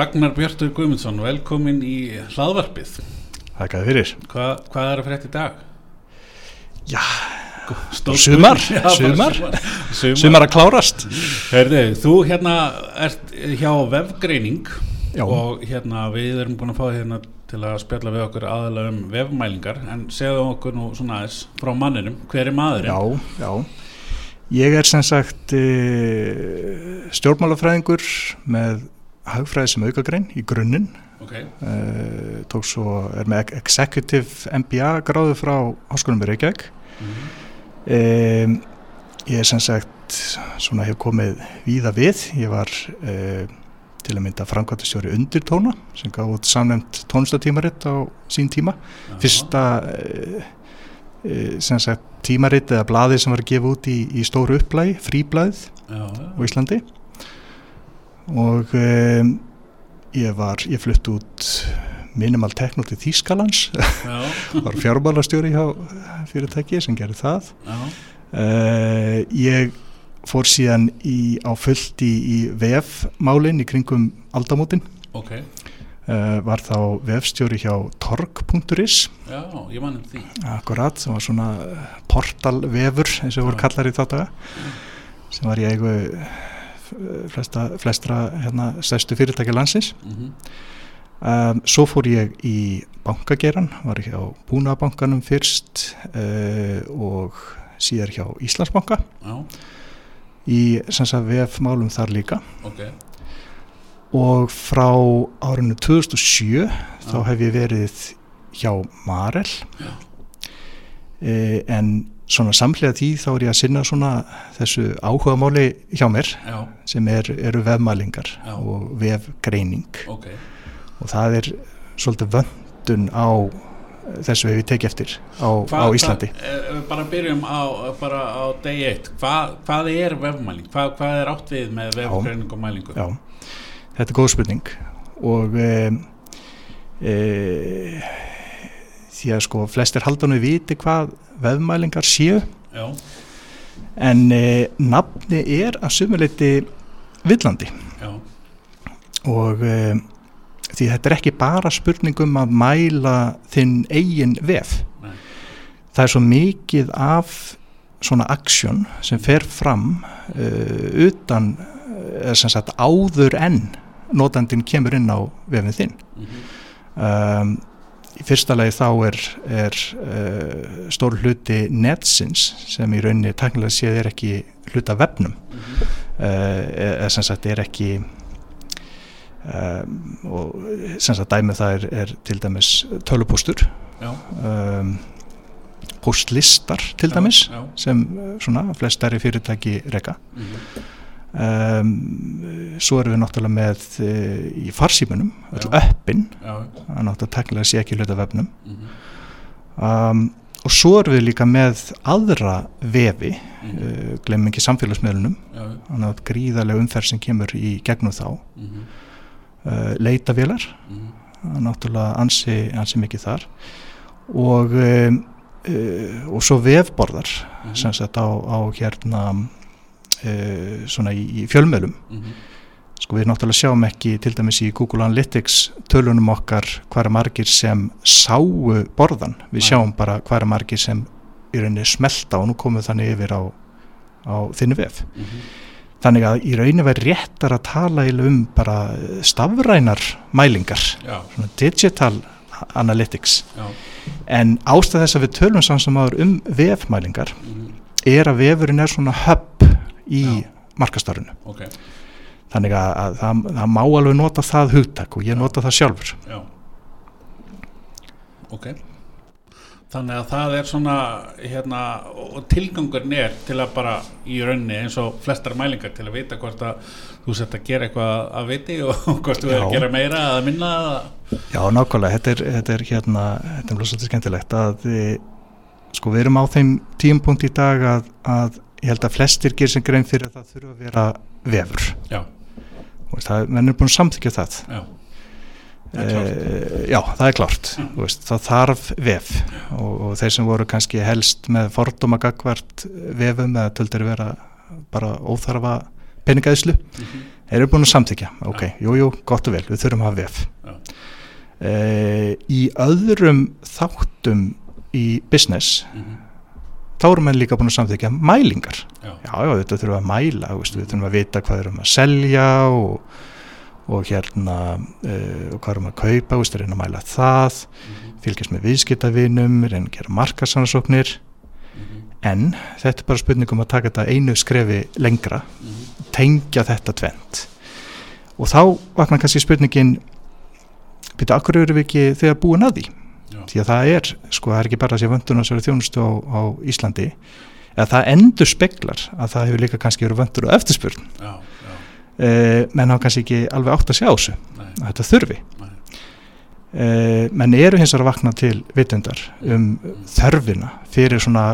Ragnar Björtur Guðmundsson, velkomin í hlaðvarpið. Þakkaði fyrir. Hva, hvað er að fyrir þetta í dag? Já, Stór sumar, Já, sumar, sumar. sumar að klárast. Herðu, þú hérna ert hjá vefgreining Já. og hérna við erum búin að fá þig hérna til að spjalla við okkur aðalega um vefmælingar en segðu okkur nú svona aðeins frá manninum, hver er maðurinn? Já, já. Ég er sem sagt uh, stjórnmálafræðingur með hagfræði sem aukagrein í grunninn. Ok, Uh, tók svo, er með Executive MBA gráðu frá Háskólum í Reykjavík. Mhm. Um, ég er sem sagt, svona hef komið víða við. Ég var uh, til að mynda framkvæmtastjóri undirtóna sem gaf út samnefnt tónlistatímaritt á sín tíma. Já. Fyrsta uh, sem sagt tímaritt eða blaði sem var að gefa út í, í stóru upplægi, fríblæð á Íslandi og um, ég var, ég flutt út minimal tekno til Þýskalands. Var fjármálastjóri hjá fyrirtæki sem gerir það. Uh, ég fór síðan í, á fullt í, í vefmálin í kringum aldamótin. Ok, uh, var þá vefstjóri hjá torg.is já, ég mann um því. akkurat, sem var svona portalvefur eins og voru kallar í þá daga sem var eigu eh, flesta, flestra hérna, stærstu fyrirtækja landsins. Mm um, svo fór ég í bankageran, var hjá Búnabankanum fyrst uh, og síðar hjá Íslandsbanka. Já, í vefmálum þar líka. Ok, og frá árinu 2007 þá Já. hef ég verið hjá Marel. Já. e, en svona samlega því þá er ég að sinna svona þessu áhugamáli hjá mér já, sem er, eru vefmælingar Já. og vefgreining. Ok, og það er svolítið vöndun á þessu hefur tekið eftir á, á Íslandi. Hvað, ef við bara byrjum á, bara á degi eitt, hvað, hvað er vefmæling? Hvað er átt við með vefgreining og mælingu? Já, þetta er góð spurning. Og e, e, því að sko flestir haldan við viti hvað vefmælingar séu. Já, en e, nafni er að sumuleiti villandi. Já, og e, því þetta er ekki bara spurning um að mæla þinn eigin vef. Nei. það er svo mikið af svona aksjón sem fer fram uh, utan sem sagt áður en notandinn kemur inn á vefin þinn. Mhm, um, í fyrsta lagi þá er, er uh, stór hluti netsins sem í rauninni teknilega séð er ekki hluta vefnum. Mhm, uh, eða sem sagt er ekki um, og sem sagt dæmið það er, er til dæmis tölupóstur já, um, póstlistar til já, dæmis Já, sem uh, svona flest stærri fyrirtæki reka. Mhm, um, svo erum við náttúrulega með uh, í farsímunum, öll öppin. Já, að náttúrulega teknilega sé ekki hluta vefnum. Mhm, um, og svo erum við líka með aðra vefi mhm, uh, glemum ekki samfélagsmiðlunum. Þannig að gríðarlega umferð sem kemur í gegnum þá. Mhm, uh, leitavélar. Mhm, það er náttúrulega ansi, ansi mikið þar. Og um, uh, og svo vefborðar mhm, sem sagt á, á hérna uh, svona í, í fjölmjölum mhm, sko við náttúrulega sjáum ekki til dæmis í Google Analytics tölunum okkar hvað er margir sem sáu borðan, við sjáum bara hvað er margir sem í rauninni smelta og nú komum þannig yfir á, á þinni vef. Mhm, þannig að í rauninni verið réttar að tala um bara stafrænar mælingar, já, svona digital analytics. Já, en ástæð þess að við tölum saman sem áður um vefmælingar mhm, er að vefurinn er svona hub í markastarfinu ok, þannig að, að það, það má alveg nota það hugtak og ég nota það sjálfur. Já, ok. Þannig að það er svona, hérna, og tilgangurinn er til að bara í rauninni eins og flestar mælingar til að vita hvort að þú sett að gera eitthvað að viti og hvort þú er að gera meira eða minna Já, nákvæmlega, þetta er, þetta er hérna þetta er mjög svolítið skemmtilegt að e, sko við erum á þeim tímpunkt í dag að, að ég held að flestir gerir sem grein fyrir að það þurfa að vera vefur. Já, og það, menn er búin að samþykja það. Já, Það er klárt. e, Já, það er klárt. Þú veist, það þarf vef. Og, og þeir sem voru kannski helst með fordóma gagvart vefum eða töldur vera bara óþarfa peningaðislu Mhm. þeir eru búin að samþykja, ok, jú, jú, gott og vel við þurfum að hafa vef. Uh, í öðrum þáttum í business Mhm. Þá eru menn líka búin að samþykja mælingar Já. já, já, þetta þurfum að mæla veist, við þurfum að vita hvað erum að selja og, og hérna uh, og hvað erum að kaupa, veist, reyna að mæla það Mhm. fylgjast með viðskiptavinum reyna að gera markasansóknir Mhm. en þetta er bara spurningum að taka þetta einu skrefi lengra Mhm. tengja þetta tvent og þá vaknar kannski spurningin byrja, akkur eru við ekki þegar búin að því. Því að það er, sko, það er ekki bara að sé vöndun á sér þjónustu á, á Íslandi eða það endur speklar að það hefur líka kannski verið vöndur og eftirspurn. Já, já, e, menn hafa kannski ekki alveg átt að sjá þessu að þetta þurfi. E, menn eru hins að vakna til vitundar um þörfina fyrir svona,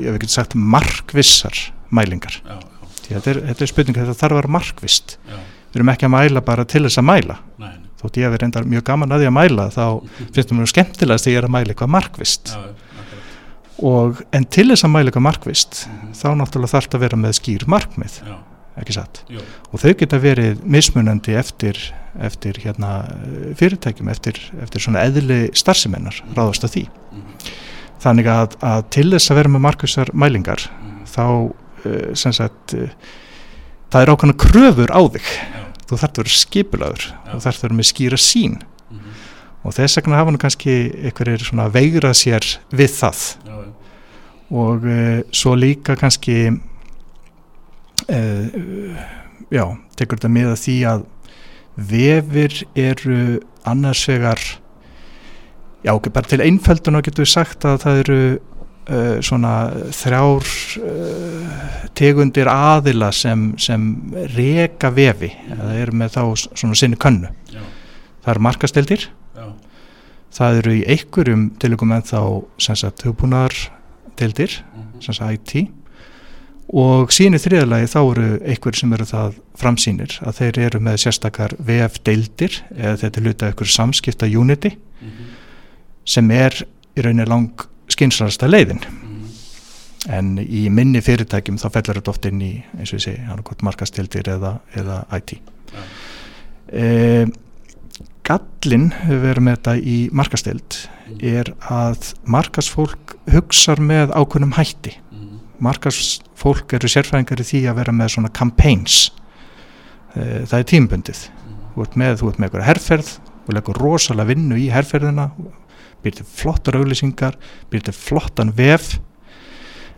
ég hef ekki sagt markvissar mælingar. Já, já, því að þetta er, þetta er spurning þetta þarf að vera markvist já, við erum ekki að mæla bara til þess að mæla. Nei. Þótt ég hef reyndar mjög gaman að því að mæla þá finnst það mjög skemmtilegast þegar ég er að mæla eitthvað markvist Já, akkurat. og, en til þess að mæla eitthvað markvist Mhm. þá náttúrulega þarf þetta að vera með skýr markmið Já, ekki satt? Jú, og þau geta verið mismunandi eftir, eftir hérna, fyrirtækjum eftir, eftir svona eðli starfsemennar ráðast að því. Mhm. þannig að, að til þess að vera með markvissar mælingar Mhm. þá uh, sem sagt uh, það er ákveðna kröfur á þig. Já, þú þarf að vera skipulagur Já. og þarf að vera með skýra sín mhm. og þess vegna hafa nú kannski einhverjir svona veigrað sér við það já, já, og uh, svo líka kannski uh, já, tekur þetta með að því að vefir eru annars vegar já, ok, bara til einföldun og getur við sagt að það eru uh, svona þrjár uh, tegundir aðila sem, sem reka vefi eða eru með þá svona sinni könnu. Já, það eru markasteldir já, það eru í einhverjum tilökum en þá sem sagt hugbúnaðar deildir, mhm. sem sagt IT og síni þriðalagi þá eru einhver sem eru það framsýnir að þeir eru með sérstakar VF deildir eða þetta er hluta einhver samskipta unity Mhm. sem er í rauninni lang skynslarasta leiðin Mhm. en í minni fyrirtækjum þá fellur þetta oft inn í eins og ég segi, hann er hvort markastildir eða, eða IT Já. e, Gallin hefur verið með þetta í markastild er að markasfólk hugsar með ákveðnum hætti Mhm. markasfólk eru sérfræðingar í því að vera með svona campaigns e, það er tímbundið Mhm. þú ert með, þú ert með eitthvað herferð og leggur rosalega vinnu í herferðina býr til flottar auglýsingar býr til flottan vef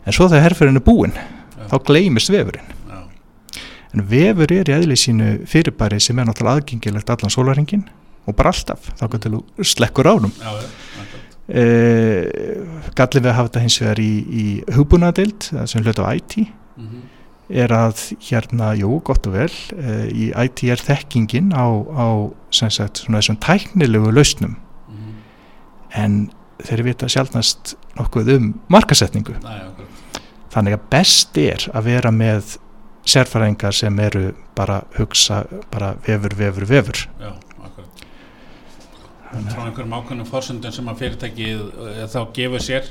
en svo þegar herferðin er búin Já. þá gleymist vefurinn Já, en vefur er í eðli sínu fyrirbæri sem er náttúrulega aðgengilegt allan sólaringin og bara alltaf, þá getur þú slekkur ánum já, já, akkurat. e, gallin við að hafa þetta hins vegar í, í hugbúnaðadild sem hlut á IT Mhm. er að hérna, jú, gott og vel e, í IT er þekkingin á, á sem sagt, svona þessum tæknilegu lausnum. En þeir vita sjálfnast nokkuð um markasetningu þannig að best er að vera með sérfæringar sem eru bara hugsa, bara vefur, vefur, vefur Já, akkurat. Frá einhverjum ákveðnum forsöndum sem að fyrirtækið eh, þá gefur sér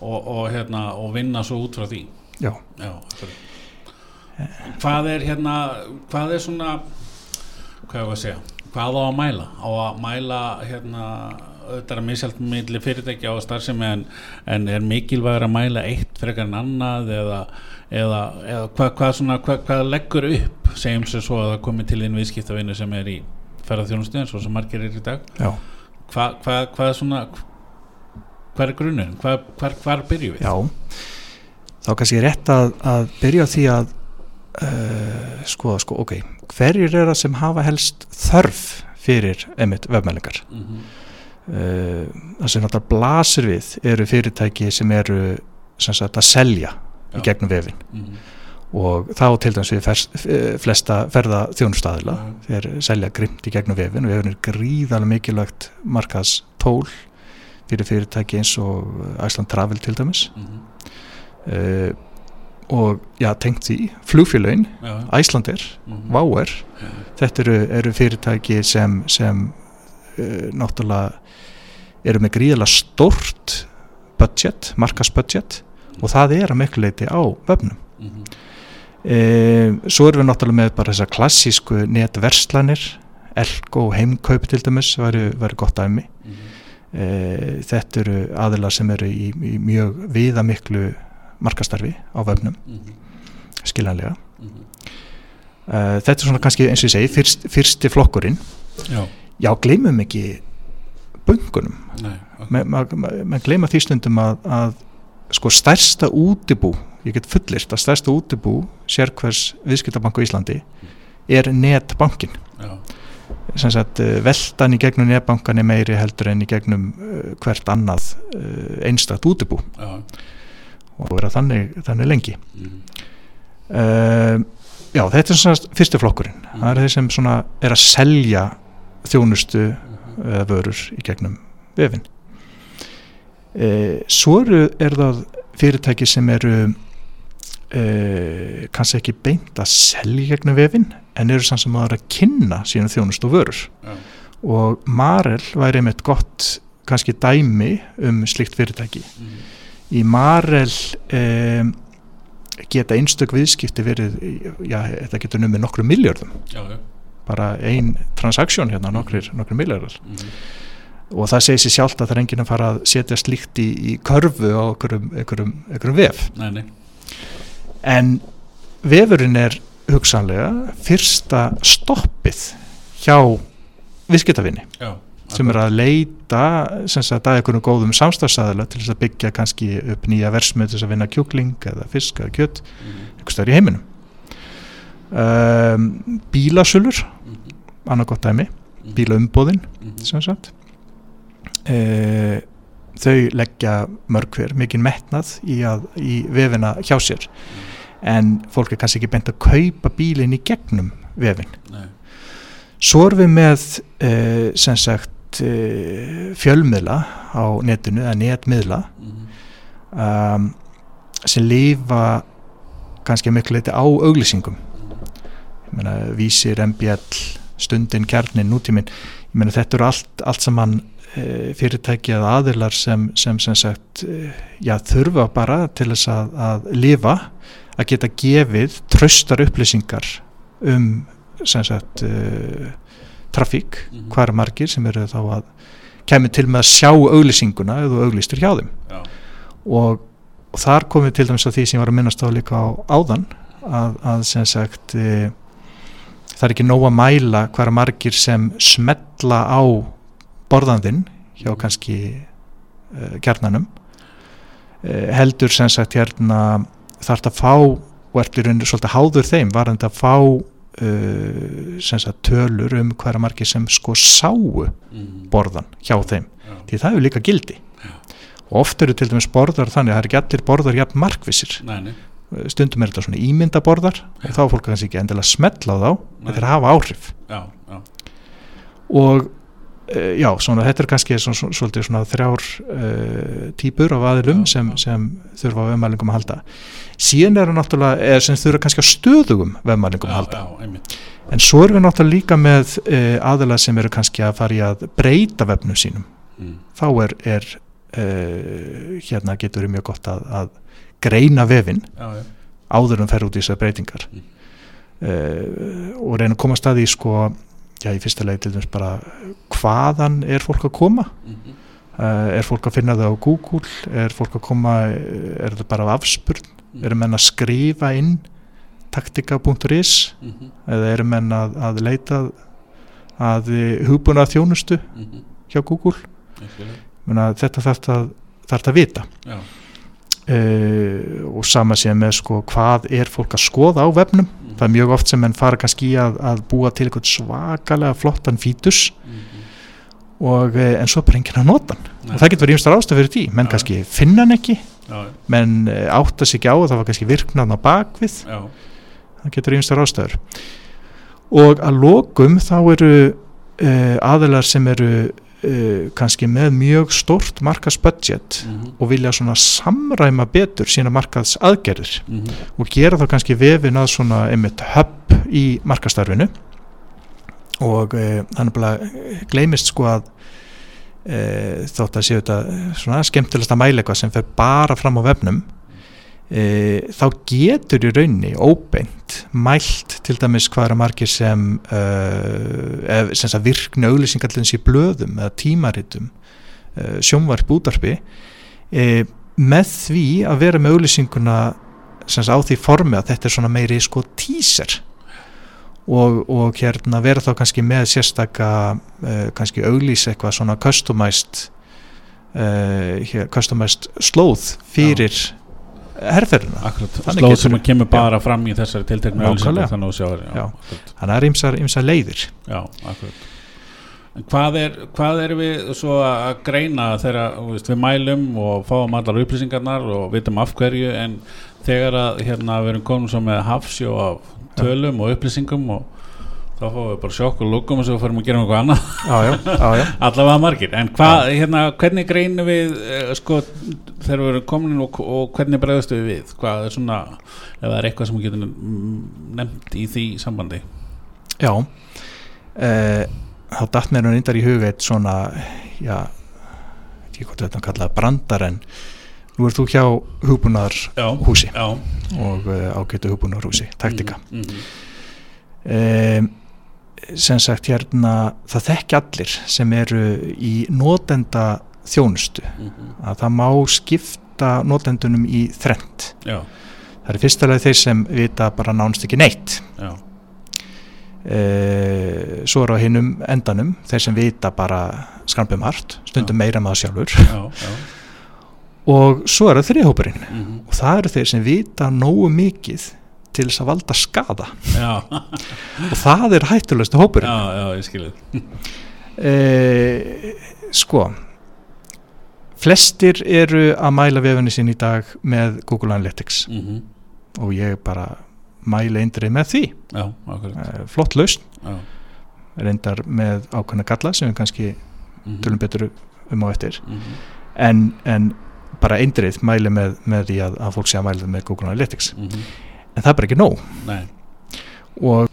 og, og, hérna, og vinna svo út frá því. Já. Já. Hvað er hérna, hvað er svona, hvað er að segja, hvað á að mæla? Á að mæla hérna, þetta er að misjalt milli fyrirtækja á starfsemi en, en er mikilvægur að mæla eitt frekar en annað eða, eða, eða hvað, hvað, svona, hvað, hvað leggur upp segjum sér svo að það komi til einn viðskiptavinnu sem er í ferðarþjónustu eins og sem margir er í dag hvað, er svona hvað er grunnurinn, hvað, byrjum við? já. þá kannski rétt að, að byrja því að uh, skoða, sko, ok hverjir er það sem hafa helst þörf fyrir emitt vefmælingar mm -hmm. Uh, það sem náttúrulega blasir við eru fyrirtæki sem eru sem sagt að selja Já. í gegnum vefin Mm -hmm. og þá til dæmis við fers, eh, flesta ferða þjónustæðila Já. þeir selja grimt í gegnum vefin og vefin er gríðarlega mikilvægt markas tól fyrir fyrirtæki eins og Æsland Travel til dæmis Mm -hmm. uh, og já, tengt því flugfélögin, Æslandir mm -hmm. Váer, þetta eru, eru fyrirtæki sem, sem náttúrulega eru með gríðarlega stórt budget, markasbudget og það er að miklu leiti á vefnum mm -hmm. e, svo erum við náttúrulega með bara þessar klassísku netverslanir Elko og heimkaup til dæmis væri gott dæmi mm -hmm. e, þetta eru aðilar sem eru í, í mjög viðamiklu markastarfi á vefnum Mm -hmm. skiljanlega e, þetta er svona kannski eins og ég segi fyrst, fyrsti flokkurinn Já, já, gleymum ekki bunkunum nei, ok. menn ma, ma, ma gleyma því stundum að, að sko stærsta útibú ég get fullist að stærsta útibú sérkvers viðskiptabanku í Íslandi er netbankin sem sagt eh, veltan í gegnum netbankan er meiri heldur en í gegnum uh, hvert annað uh, einstakt útibú. Já, og vera þannig, þannig lengi. Mm uh, já þetta er svona fyrsti flokkurinn. Það er þeir sem svona er að selja þjónustu eða vörur í gegnum vefin e, svo eru, er það fyrirtæki sem eru e, kannski ekki beint að selja gegnum vefin en eru samt sem að að kynna síðan þjónustu og vörur. Já, og Marel væri einmitt gott kannski dæmi um slikt fyrirtæki. Mm í Marel e, geta einstök viðskipti verið já, þetta getur numið nokkru miljardum já, já bara ein transaksjón hérna nokkrir, nokkrir miljardar mm -hmm. og það segir sér sjálft að það er enginn að fara að setja slíkt í, í körfu á einhverjum, vef. Nei, nei, en vefurinn er hugsanlega fyrsta stoppið hjá viðskiptafinni sem er að leita sem sagt að einhvern góðum samstafsæðala til þess að byggja kannski upp nýja versmið til þess að vinna kjúkling eða fisk eða kjött mm -hmm. einhvers þar í heiminum um, bílasölur -hmm. annað gott dæmi, bílaumbóðin Mm -hmm. sem sagt. E, þau leggja mörg hver mikið metnað í, að, í vefina hjá sér. En fólk er kannski ekki beint að kaupa bílinn í gegnum vefin Nei, svo erum við með e, sem sagt e, fjölmiðla á netinu eða netmiðla. Um, sem lifa kannski miklu leiti á auglýsingum meina vísir, MBL stundin, kjarnin, nútíminn. Ég meina þetta eru allt, allt saman e, fyrirtæki eða aðilar sem, sem sem sagt e, já, þurfa bara til þess að, að lifa að geta gefið tröstar upplýsingar um sem sagt e, trafík, Mhm. hvað er margir sem eru þá að kemur til með að sjá auglýsinguna eða þú auglýstir hjá þeim. Já, og, og þar komum við til dæmis að því sem ég var að minnast á líka á áðan að, að sem sagt e, það er ekki nóg að mæla hverja margir sem smetla á borðandinn hjá kannski e, kjarnanum e, heldur sem sagt hérna þarf að fá og í rauninu svolítið háður þeim var þetta að fá uh, sem sagt tölur um hverja margir sem sko sáu -hmm. borðan hjá þeim. Já, því það hefur líka gildi. Og oft eru til dæmis borðar þannig að það er ekki allir borðar jafn markvissir. Nei, nei, stundum er þetta svona ímyndaborðar og þá er fólk kannski ekki endilega að smetla á þá Nei. en þeir hafa áhrif. Já, já, og e, já, svona, þetta er kannski svona, svona, svona þrjár e, típur af aðilum Já, sem, sem þurfa á vefmælingum að halda. Síðan eru náttúrulega, eða sem þurfa kannski á stöðugum vefmælingum að halda. en svo erum við náttúrulega líka með e, aðila sem eru kannski að fara í að breyta vefnum sínum. Mm. þá er, er uh, hérna getur við mjög gott að, að greina vefin Já, já, áður en fer út í þessar breytingar Mm. uh, og reyna að koma að staði í sko, já í fyrsta leið til dæmis bara hvaðan er fólk að koma mm -hmm. uh, er fólk að finna það á Google er fólk að koma, eh, er það bara af afspurn, Mm. eru menn að skrifa inn taktika.is mm -hmm. eða eru menn að, að leita að hugbúna þjónustu mm -hmm. hjá Google þetta þarf það að vita já, uh, og sama séð með sko hvað er fólk að skoða á vefnum? Mm það er mjög oft sem menn fara kannski í að, að búa til eitthvað svakalega flottan fítus -hmm. og, eh, en svo bara enginn að nota hann. Nei. og það getur verið ímstar ástæð fyrir því. Menn Já. kannski finna hann ekki. Já, menn eh, átta sig ekki á að það var kannski virknað á bakvið. Já, það getur ímstar ástæður. Og að lokum þá eru uh, aðilar sem eru uh, kannski með mjög stórt markasbudget mm -hmm. og vilja svona samræma betur sína markaðs aðgerðir Mm -hmm. og gera þá kannski vefin að svona einmitt höpp í markastarfinu og e, þannig bara gleymist sko að e, þótt að séu þetta svona skemmtilegast að mæla eitthvað sem fer bara fram á vefnum e, þá getur í raunni óbeint mælt til dæmis hvað eru margir sem, uh, sem sagt, virkni auglýsingarlins í blöðum eða tímaritum uh, sjónvarp útarpi e, með því að vera með auglýsinguna sem á því formi að þetta er svona meiri sko teaser. Og, og hérna vera þá kannski með sérstaka uh, kannski auglýs eitthvað svona customized uh, hér, customized slóð fyrir herrferðina slóð sem kemur bara fram í þessari auglýsingu þannig að já, Já. að það er ymsar leiðir. Já, akkurat. Hvað er, hvað er við svo að greina þegar veist, við mælum og fáum allar upplýsingarnar og vitum af hverju en þegar að hérna við erum komin svo með hafsjó af tölum og upplýsingum og þá fáum við bara sjokk og lúkum og svo fyrir að gera eitthvað annað. Allavega margir, en hvað, hérna, hvernig greinum við, eh, sko þegar við erum komin og, og hvernig bregðast við við, hvað er svona ef það er eitthvað sem við getum mm, nefnt í því sambandi? Já. Uh, þá datt mér nú reyndar í huga eitt svona já, ekki hvað þetta kallaði brandar en nú er þú hjá hugbúnaðar já, húsi já, og uh, ágætu hugbúnaðar húsi, taktika. mm, mm, um, sem sagt hérna það þekki allir sem eru í notenda þjónustu mm, mm, að það má skipta notendunum í þrend já, það er fyrsta leið þeir sem vita bara nánst ekki neitt. E, svo er á hinnum endanum þeir sem vita bara skampum hart stundum Já. meira maður sjálfur. Já, já. Og svo er það þriðhópurinn mm, og það eru þeir sem vita nógu mikið til þess að valda skada og það er hættulegstu hópurinn. Já, já, ég skilur e, sko flestir eru að mæla vefinni sín í dag með Google Analytics. Mm, og ég bara mæla eindrið með því. Já, e, flott lausn, reyndar með ákveðna galla sem við kannski mm, tölum betur um á eftir. Mm, en, en bara eindrið mæli með, með því að, að fólk sé að mæla með Google Analytics. Mm, en það er bara ekki nóg. Nei, og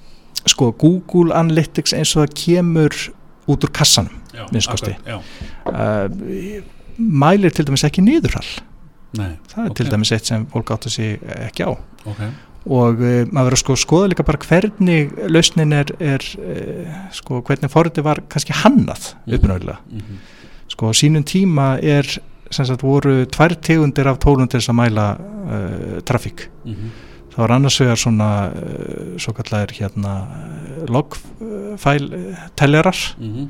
sko Google Analytics eins og það kemur út úr kassanum já, Minnsta kosti. akkurat, já, uh, mælir til dæmis ekki niðurhall. Nei, það er Ok. til dæmis eitt sem fólk átt að sé ekki á. Ok. Og uh, maður verður sko að skoða líka bara hvernig lausnin er, er uh, sko hvernig forriti var kannski hannað Mhm. uppnáðulega mm, sko á sínum tíma er sem sagt voru tvær tegundir af þess að mæla uh, trafík. Mm, það var annars vegar svona uh, svo kallar hérna logfæl teljarar. Mm,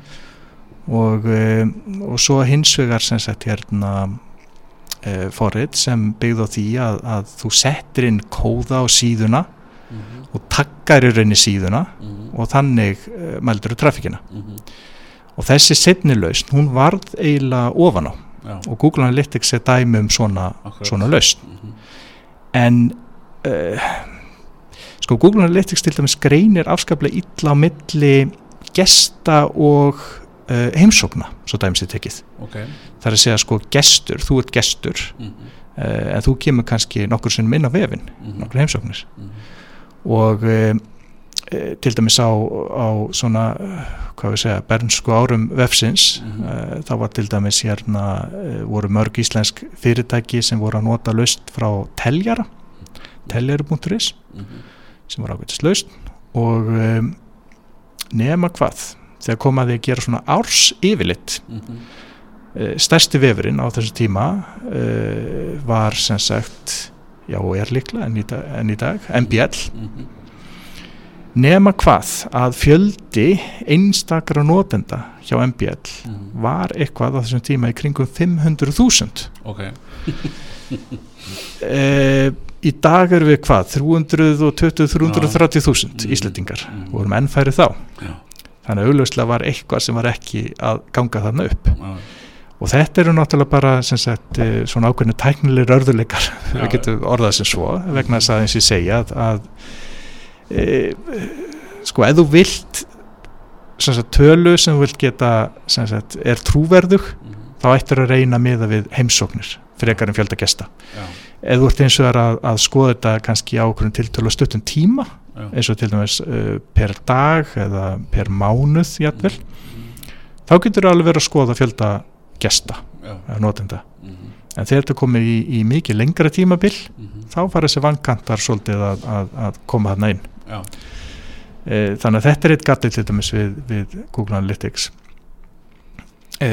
og, uh, og svo hins vegar sem sagt hérna uh, forrið sem byggð á því að, að þú settir inn kóða á síðuna mm, og takkar í rauninni síðuna mm, og þannig uh, mældur þú trafíkina mm, og þessi setni lausn, hún varð eiginlega ofan á. Já, og Google Analytics er dæmi um svona, svona lausn. Mm, en uh, sko Google Analytics til dæmis greinir afskaplega illa á milli gesta og uh, heimsókna, svo dæmis þið tekið. Ok. Það er að segja sko gestur, þú ert gestur mm, uh, en þú kemur kannski nokkur sinnum inn á vefin, mm, nokkur heimsóknir. Mm, og uh, uh, til dæmis á, á svona, hvað við segja bernsku árum vefsins Mhm. uh, þá var til dæmis hérna voru mörg íslensk fyrirtæki sem voru að nota laust frá teljara teljari.is mm, sem var ágætist laust og um, nema hvað þegar komaði að gera svona árs yfirlitt mm, uh, stærsti vefurinn á þessu tíma uh, var sem sagt já og er líklega enn í dag, enn í dag MBL mm, nema hvað að fjöldi einstakra notenda hjá MBL mm, var eitthvað á þessum tíma í kringum 500.000 ok. Uh, í dag erum við hvað 320-330.000 Mm. Íslendingar. Mm. vorum enn færi þá. Já, þannig að augljóslega var eitthvað sem var ekki að ganga þarna upp. Já, og þetta eru náttúrulega bara sagt, eh, svona ákveðinu tæknilegir örðuleikar við getum orðað sem svo vegna þess að eins og ég segja að, að e, sko ef þú vilt sagt, tölu sem þú vilt geta sagt, er trúverðug mm, þá ættir að reyna miða við heimsóknir frekar en fjölda gesta. Já, ef þú ert eins og er að, að skoða þetta kannski á okkur tiltölu stuttum tíma já. eins og til dæmis uh, per dag eða per mánuð jætvel, mm, þá getur þú alveg verið að skoða fjölda gesta já, eða notenda. Mm, en þegar þetta komið í, í mikið lengra tímabil mhm, þá fara þessi vankantar svolítið að, að, að koma þarna inn. E, þannig að þetta er eitt gallið til dæmis við, við Google Analytics. E,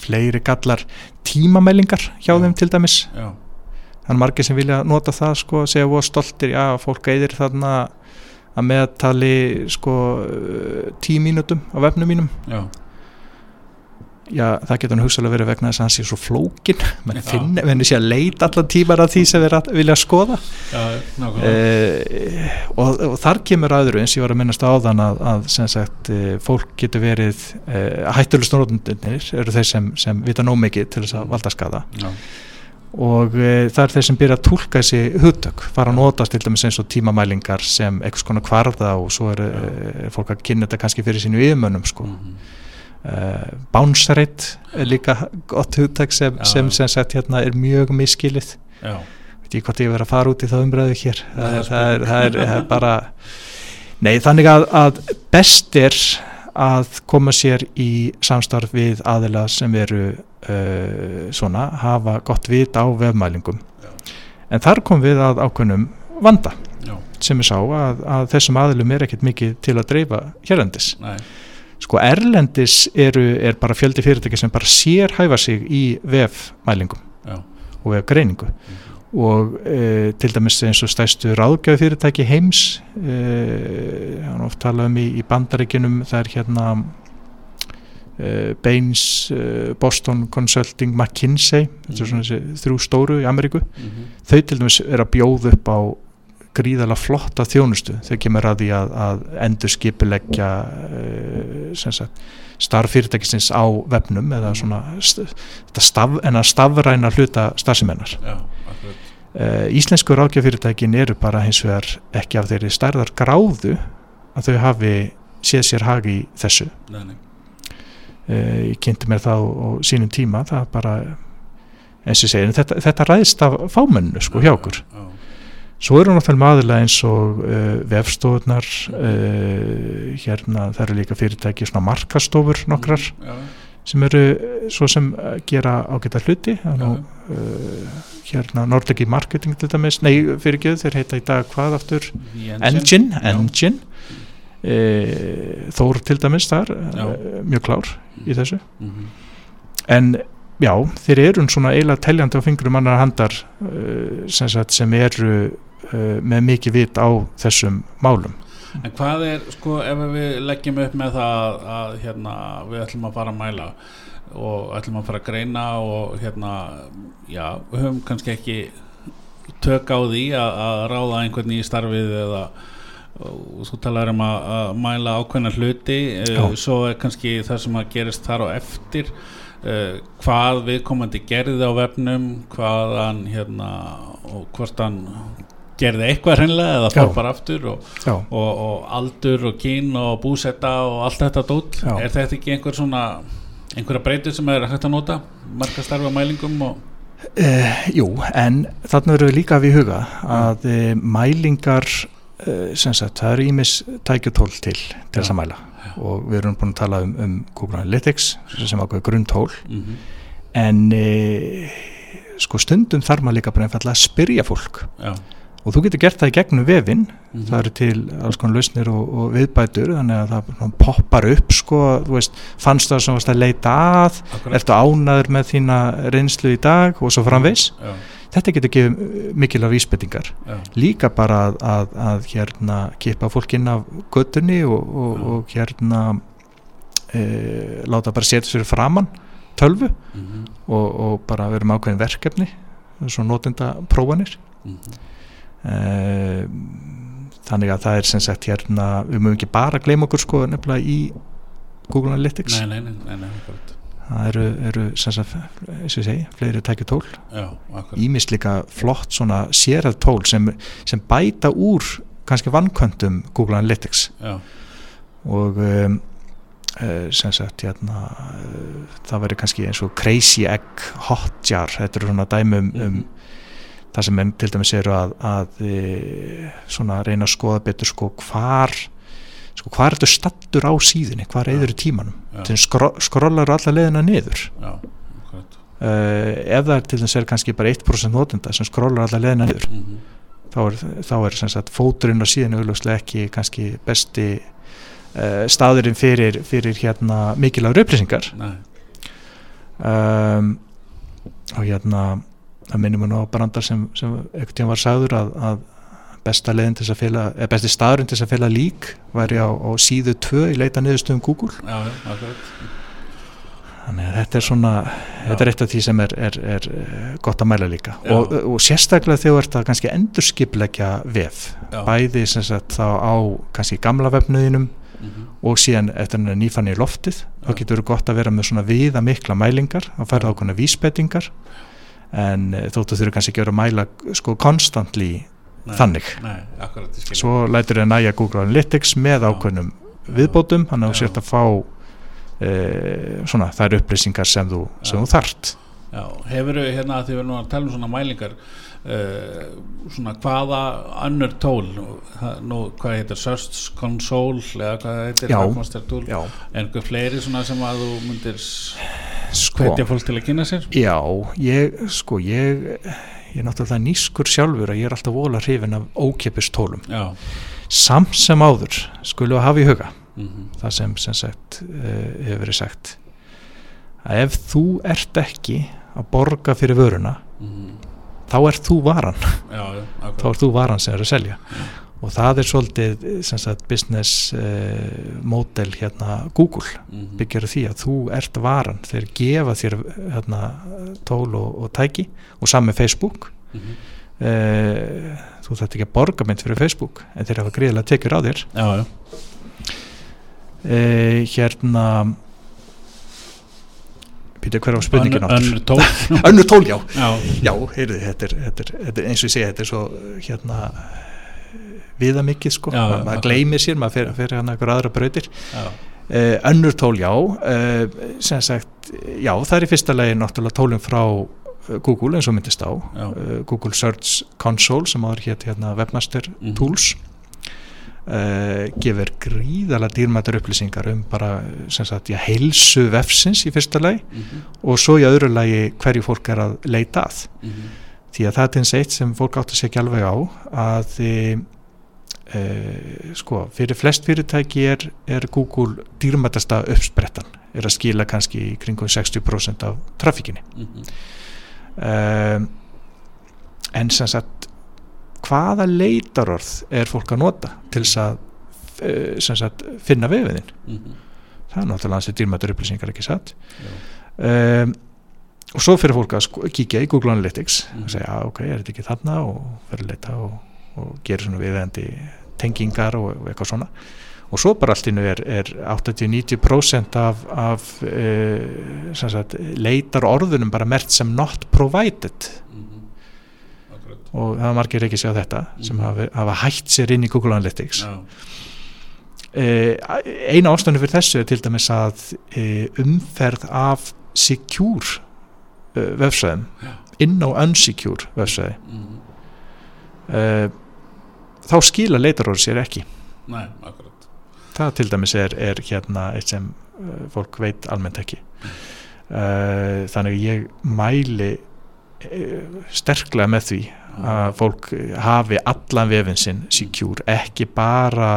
fleiri gallar tímamælingar hjá Já. þeim til dæmis. Já, er margir sem vilja nota það sko, segja voru stoltir, já, fólk eðir þarna að meðtali sko tíu mínútum á vefnum mínum. Já, já, það getur hann hugsalega verið vegna þess að hann sé svo flókin menn finn, menn sé að leita allan tímar að því sem að- vilja skoða. Já, eh, og, og þar kemur aðru eins ég var að minnast á þann að, að sem sagt, eh, fólk getur verið eh, hættulust nótundunir eru þeir sem, sem vita nóg mikið til þess að valda skada já, og e, það er þeir sem byrja að tólka þessi hugtök, fara að notast til dæmis eins og tímamælingar sem einhvers konar kvarða og svo er, er fólk að kynna þetta kannski fyrir sínu yfirmönnum sko. mhm, uh, bounce rate er líka gott hugtök sem, Já. sem sem sagt hérna er mjög miskilið já, veit ég hvort ég verið að fara út í þá umræðu hér. Það er, það það er, það er, það er bara nei þannig að, að best er að koma sér í samstarf við aðila sem eru uh, svona, hafa gott vit á vefmælingum. Já. en þar kom við að ákveðnum vanda já, sem ég sá að, að þessum aðilum er ekkert mikið til að dreifa hérlendis. Nei, sko erlendis eru, er bara fjöldi fyrirtæki sem bara sér hæfa sig í vefmælingum já, og vefgreiningu og e, til dæmis eins og stæstu ráðgjöf fyrirtæki heims e, hann oft talað um í, í bandaríkinum það er hérna e, Baines, e, Boston Consulting, McKinsey svona þessi þrjú stóru í Ameríku. Mhm, þau til dæmis er að bjóða upp á gríðalega flotta þjónustu. Þegar kemur að því að, að endur skipuleggja uh, starf fyrirtækisins á vefnum eða svona st þetta staf, en að stafræna hluta starfsemennar. já, íslensku ráðgjafyrirtækin eru bara hins vegar ekki af þeirri stærðar gráðu að þau hafi séð sér hag í þessu. nei, nei, Uh, ég kynnti mér það á, sínum tíma, það bara eins og en þetta, þetta ræðist af fámennu sko hjá okkur. Svo eru náttúrulega maðurlega eins og uh, vefstofurnar, uh, hérna það eru líka fyrirtæki svona markastofur nokkrar já, sem eru uh, svo sem uh, gera ágæta hluti, nú uh, hérna Nordic Marketing til dæmis, nei fyrir ekki þeir heita í dag hvað aftur? Engine, Já. Engine. Uh, Þór til dæmis þar, Já. mjög klár í þessu. mhm, En já, þeir eru svona eiginlega teljandi á fingrum annar handar uh, sem, sagt, sem eru uh, með mikið vit á þessum málum. En hvað er, sko, ef við leggjum upp með það að hérna, við ætlum að fara að mæla og ætlum að fara að greina og hérna, já, við höfum kannski ekki tök á því að, að ráða einhvern í starfið eða og þú talar um að, að mæla ákveðna hluti Já. uh, svo er kannski það sem að gerist þar á eftir uh, hvað viðkomandi gerði á vefnum hvað hann hérna og hvort hann gerði eitthvað hreinlega eða fór Já. bara aftur og Já, og, og aldur og kyn og búsetta og allt þetta dót. Já. er þetta ekki einhver svona einhverja breytur sem er hægt að nota? Marga starfa mælingum og uh, jú, en þarna verður við líka við huga að uh, mælingar uh, sem sagt, það eru ímis tækjutól til til þess Já. að mæla og við erum búin að tala um, um Google Analytics sem ákveður grunntól. Mm -hmm. en sko stundum þarf maður líka bara einfallega að spyrja fólk. Já, og þú getur gert það í gegnum vefinn. Mhm. það eru til alls konar lausnir og, og viðbætur þannig að það svona poppar upp sko, þú veist, fannst það sem varst að leita að akkurat. ertu ánaður með þína reynslu í dag og svo framvegs já, þetta getur gefið mikil af vísbendingar. Já, líka bara að, að, að hérna kippa fólk inn af göttunni og, og, og hérna e, láta bara setja sér framann tölvu mm og, og bara vera með ákveðin verkefni svo notenda prófanir e, þannig að það er sem sagt hérna, við mögum ekki bara gleyma okkur sko nefnilega í Google Analytics. Nei, nei, nei, nei, það eru, eru sem sagt, eins og ég segi, fleiri tækju tól. Ímist líka flott svona sérað tól sem, sem bæta úr kannski vannkvöndum Google Analytics. Já, og um, sem sagt hérna, uh, það verður kannski eins og Crazy Egg Hotjar, þetta eru svona dæmi um, um Mhm. Það sem menn til dæmis eru að, að e, svona reyna að skoða betur sko hvar sko hvar ertu stattur á síðunni, hvar Já. eður í tímanum? Til skró, skrollar alla leiðina niður? Já, akkurat. Ef það er til þess er kannski bara 1% notenda sem skrólar alla leðina niður mm -hmm. þá er, þá er sagt fóturinn á síðan auðvitað ekki kannski besti uh, staðurinn fyrir, fyrir hérna mikilvægur upplýsingar. Um, og hérna það minnum nú á brandar sem, sem einhvern tíðan var sagður að, að besta leiðin til þess að fela, eða besti staðurinn til þess að fela lík væri á, á síðu 2 í leita niðurstöðum Google já, já, þannig að þetta er svona þetta er eitt af því sem er, er, er eh, gott að mæla líka Já. og, og sérstaklega þegar að kannski endurskipleggja vef Já. bæði sem sagt þá á kannski gamla vefnuðinum Mhm. og síðan eftir hann nýfann í loftið þá Já. getur þú gott að vera með svona viða mikla mælingar þá færðu ákveðna vísbendingar en eh, þóttu þurfu kannski ekki vera að mæla sko konstantli þannig. Nei, akkurat, svo lætur þau næja Google Analytics með ákveðnum viðbótum. Þú Já. sért að fá e, svona þær upplýsingar sem þú, sem þú þart Já, hefur þau hérna að því við erum nú að tala um svona mælingar uh, svona hvaða önnur tól nú, hvað heitir Search Console eða hvað heitir Já. Já, en einhver fleiri svona sem að þú myndir sko. hvetja fólk til að kynna sér? Já, ég, sko, ég ég er náttúrulega nýskur sjálfur að ég er alltaf vola hrifin af ókipis tólum. Já, samt sem áður skulum við hafa í huga mm það sem sem sagt uh, hefur verið sagt að ef þú ert ekki að borga fyrir vöruna þá ert þú varan. Já, já, þá ert þú varan sem er að selja. Og það er svolítið sagt business uh, model hérna Google Mhm. byggjar á því að þú ert varan. Þeir gefa þér hérna, tól og, og tæki og með Facebook. Mhm. uh, þú þarft ekki að borga mynd fyrir Facebook en þeir hafa greiðilega tekjur á þér. Já, já, uh, hérna býta hver á spurningin önnur, önnur tól. Önnur tól, já. Já, já, heyrðu, þetta er, þetta, er, þetta er eins og ég segja, þetta er svo hérna viða mikið sko, Já, já, Ma, maður akkurat. gleymir sér maður fer, fer hann eitthvað aðra brautir. Já, uh, önnur tól, já. Uh, sem sagt, já, það er í fyrsta lagi náttúrulega tólum frá eh, Google eins og myndist á. Já, Google Search Console sem áður hétt hérna Webmaster Mhm. Tools uh, gefur gríðalega dýrmættar upplýsingar um bara sem sagt, já, heilsu vefsins í fyrsta lagi Mhm. og svo í öðru lagi hverju fólk er að leita að Mhm. því að það er þess eitt sem fólk átti sér ekki alveg á að e, sko, fyrir flest fyrirtæki er, er Google dýrmætasta uppsprettan er að skila kannski kringum 60% af trafíkinni Mhm. um, en sem sagt hvaða leitarorð er fólk að nota til þess að eh, sagt, finna vefiðin Mhm. það er náttúrulega hans dýrmættar upplýsingar ekki satt um, og svo fyrir fólk að sko, kíkja í Google Analytics Mhm. og segja, "Ah, ok, er þetta ekki þarna og fyrir að leita og, og gera svona viðeigandi tengingar og, og eitthvað svona og svo bara allt innu er, er 80-90% af, af uh, sagt, leitar orðunum bara mert sem not provided Mhm. Akkurat og það er margir ekki segja þetta sem Mhm. hafa, hafa hætt sér inn í Google Analytics. Já, Eh, eina ástæðan fyrir þessu er til dæmis að eh, umferð af secure eh, vefsvæðum Já. inn á unsecure vefsvæði. Mhm. eh, þá skila leitaróður sér ekki. Nei, akkurat. Það til dæmis er, er hérna eitt sem fólk veit almennt ekki. Uh, þannig að ég mæli sterklega með því að fólk hafi allan vefin sinn secure, ekki bara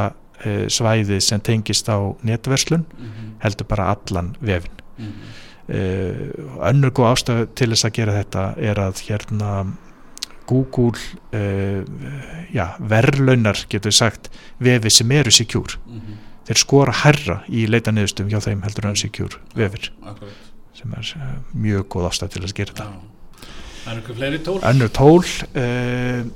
uh, svæðið sem tengist á netverslun, Mhm. heldur bara allan vefin Mhm. uh, önnur góð ástæð til þess að gera þetta er að hérna Google uh, já, verðlaunar getur sagt vefi sem eru secure. Mhm. þeir skora herra í leita niðurstum hjá þeim heldur en secure vefir. Akkurat. Sem er uh, mjög góð ástæð til að gera þetta Fleiri tól? Uh,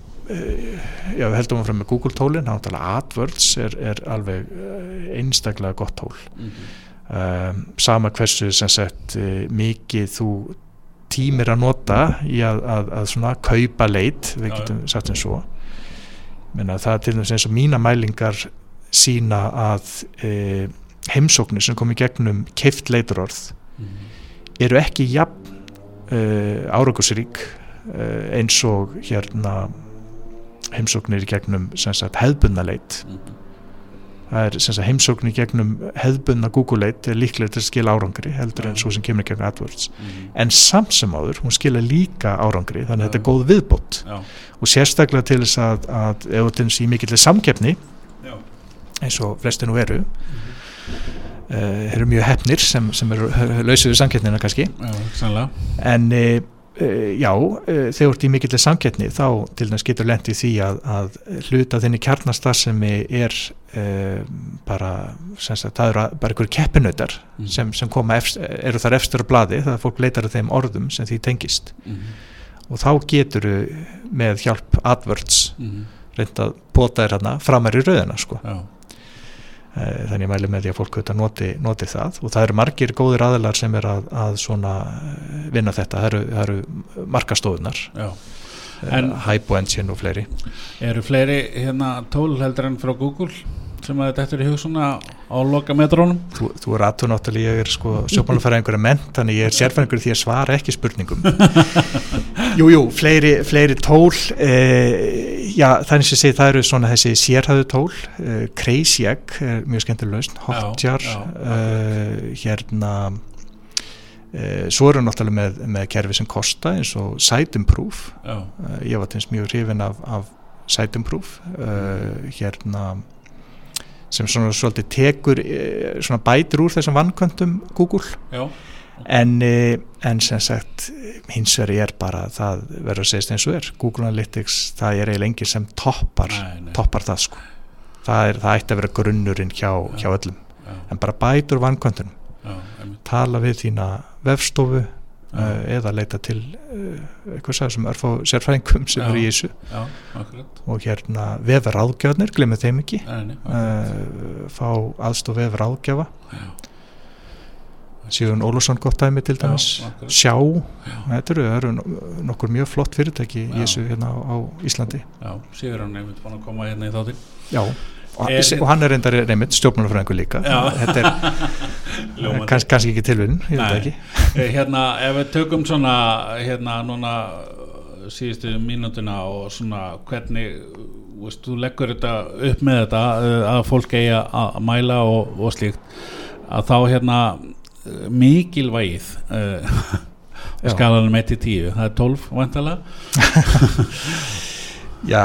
já við heldum áfram með Google tólin. AdWords er, er alveg uh, einstaklega gott tól. Mhm. um, sama hversu sem sagt mikið þú tímir að nota í að, að, að svona kaupa leit. Við getum sagt sem svo menna það er til dæmis eins og mína mælingar sína að uh, heimsóknir sem kom í gegnum keift leiturorð Mhm. eru ekki jafn uh, áraugusrík uh, eins og hérna heimsóknir í gegnum sem sagt hefðbundna leit. Mhm. það er sagt, heimsókn í gegnum hefðbundna Google Leit er líklega til að skila árangri heldur en Já. svo sem kemur í gegnum AdWords. Mhm. en samt sem áður, hún skila líka árangri þannig að þetta er góð viðbót. Já, og sérstaklega til þess að, að ef til þess í mikill samkeppni já, eins og flesti nú eru uh, eru mjög hefnir sem, sem eru lausið við samkeppnina kannski já, en uh, já, uh, þegar þú ert í mikill samkeppni þá til þess getur lent í því að, að hluta þinni kjarnastarfsemi er uh, bara sem sagt, það eru bara einhverju keppinautar Mhm. sem, sem koma efst, eru þar efstur á blaði það að fólk leitar að þeim orðum sem því tengist Mhm. og þá getur með hjálp AdWords Mhm. reynd að bóta þér hérna framar í rauðina sko. Já, Eh, þannig ég mæli með því að fólk auðvitað noti, noti það. Og það eru margir góðir aðilar sem er að, að svona eh, vinna þetta, það eru, það eru markastofunar já. En- Hypo Engine og fleiri. Eru fleiri hérna tól heldur en frá Google sem að þetta er í hug svona á loka metrónum? Þú, þú er aðtun náttúrulega, ég er sko sjókmálafæraðingur en mennt, þannig ég er sérfæringur því að svara ekki spurningum. Jú, jú, fleiri, fleiri tól eh, já, þannig sem ég segi það eru svona þessi sérhæðu tól eh, Crazy Egg, er mjög skemmtileg lausn Hotjar, já, eh, hérna eh, svo eru náttúrulega með, með kerfi sem kosta eins og Site Improve Já, uh, ég var til þess mjög hrifin af, af Site Improve uh, hérna sem svona svolítið tekur uh, svona bætir úr þessum vannkvöntum Google. Já, en, uh, en sem sagt hins vegar er bara það verður að segja eins og er. Google Analytics það er eiginlega engin sem toppar nei, nei, toppar það sko. Það, er, það ætti að vera grunnurinn hjá, hjá öllum. Já, en bara bætur einmitt, tala við þína vefstofu já, uh, eða leita til uh, eitthvað sagði sem örfá sérfræðingum sem eru í þessu. Og hérna vefur áðgjöfnir, glemir þeim ekki. Nei, fá aðstof vefur áðgjöfa Já, Sigurinn Ólafsson gott dæmi til dæmis. Já. Sjá, Já. þetta eru, eru nokkur mjög flott fyrirtæki í Já. þessu hérna á, á Íslandi. Já, Sigur hann einmitt búin að koma hérna í þáttinn. Já, og, Er- og hann er reyndar reymitt stjórnmálafræðingur líka. Þetta er kanns, kannski ekki tilvinn, ég veit ekki. Eh, Hérna, ef við tökum svona hérna núna uh, síðustu mínútuna og svona hvernig uh, veist, þú leggur þetta upp með þetta að fólk eigi að mæla og, og slíkt að þá hérna mikilvægið uh, skalanum 1 til 10 það er 12 vantalega Já,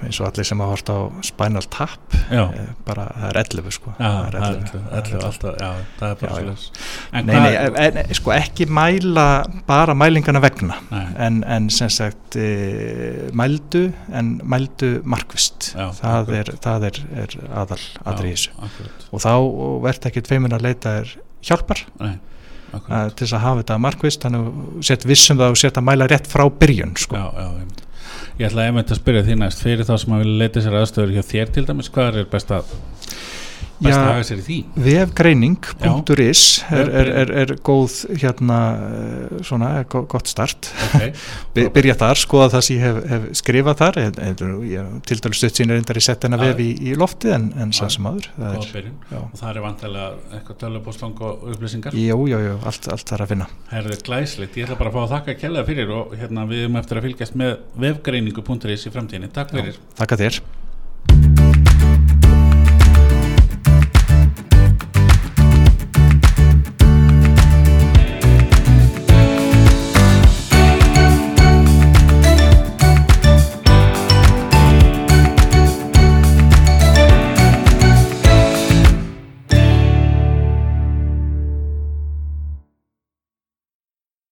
eins og allir sem hafa hort á Spinal Tap eh, bara það er 11 sko. Já, það er 11, 11, 11 alltaf, já, það er bara svolítið sko ekki mæla bara mælingana vegna en, en sem sagt e, mældu en mældu markvist Já, það, er, það er, er aðal aðri í þessu. og þá verðt ekkert feimin að leita er hjálpar nei, að, til að hafa þetta markvist þannig að sett vissum það og sett að mæla rétt frá byrjun sko. Já, já, einmitt. Ég ætla einmitt að spyrja því næst fyrir þá sem að vilja leita sér aðstöður hjá þér til dæmis, hvað er best að best að haga sér í því? vefgreining.is er, er, er, er góð hérna eh, svona, er go- gott start. Okay. By- byrja þar, skoða það sem ég hef, hef skrifað þar. En, en, ég, til dælu stutt sín er endar í settina Já. vef í, í lofti en, en sann sem aður það er, og það er vantilega eitthvað tölvupóstang og upplýsingar? Jú, jú, jú, allt, allt þar að finna. Herðið glæslegt, ég ætla bara að fá að þakka kjærlega fyrir og hérna við erum eftir að fylgjast með vefgreiningu.is í framtíðinni, takk fyrir. Takk að þér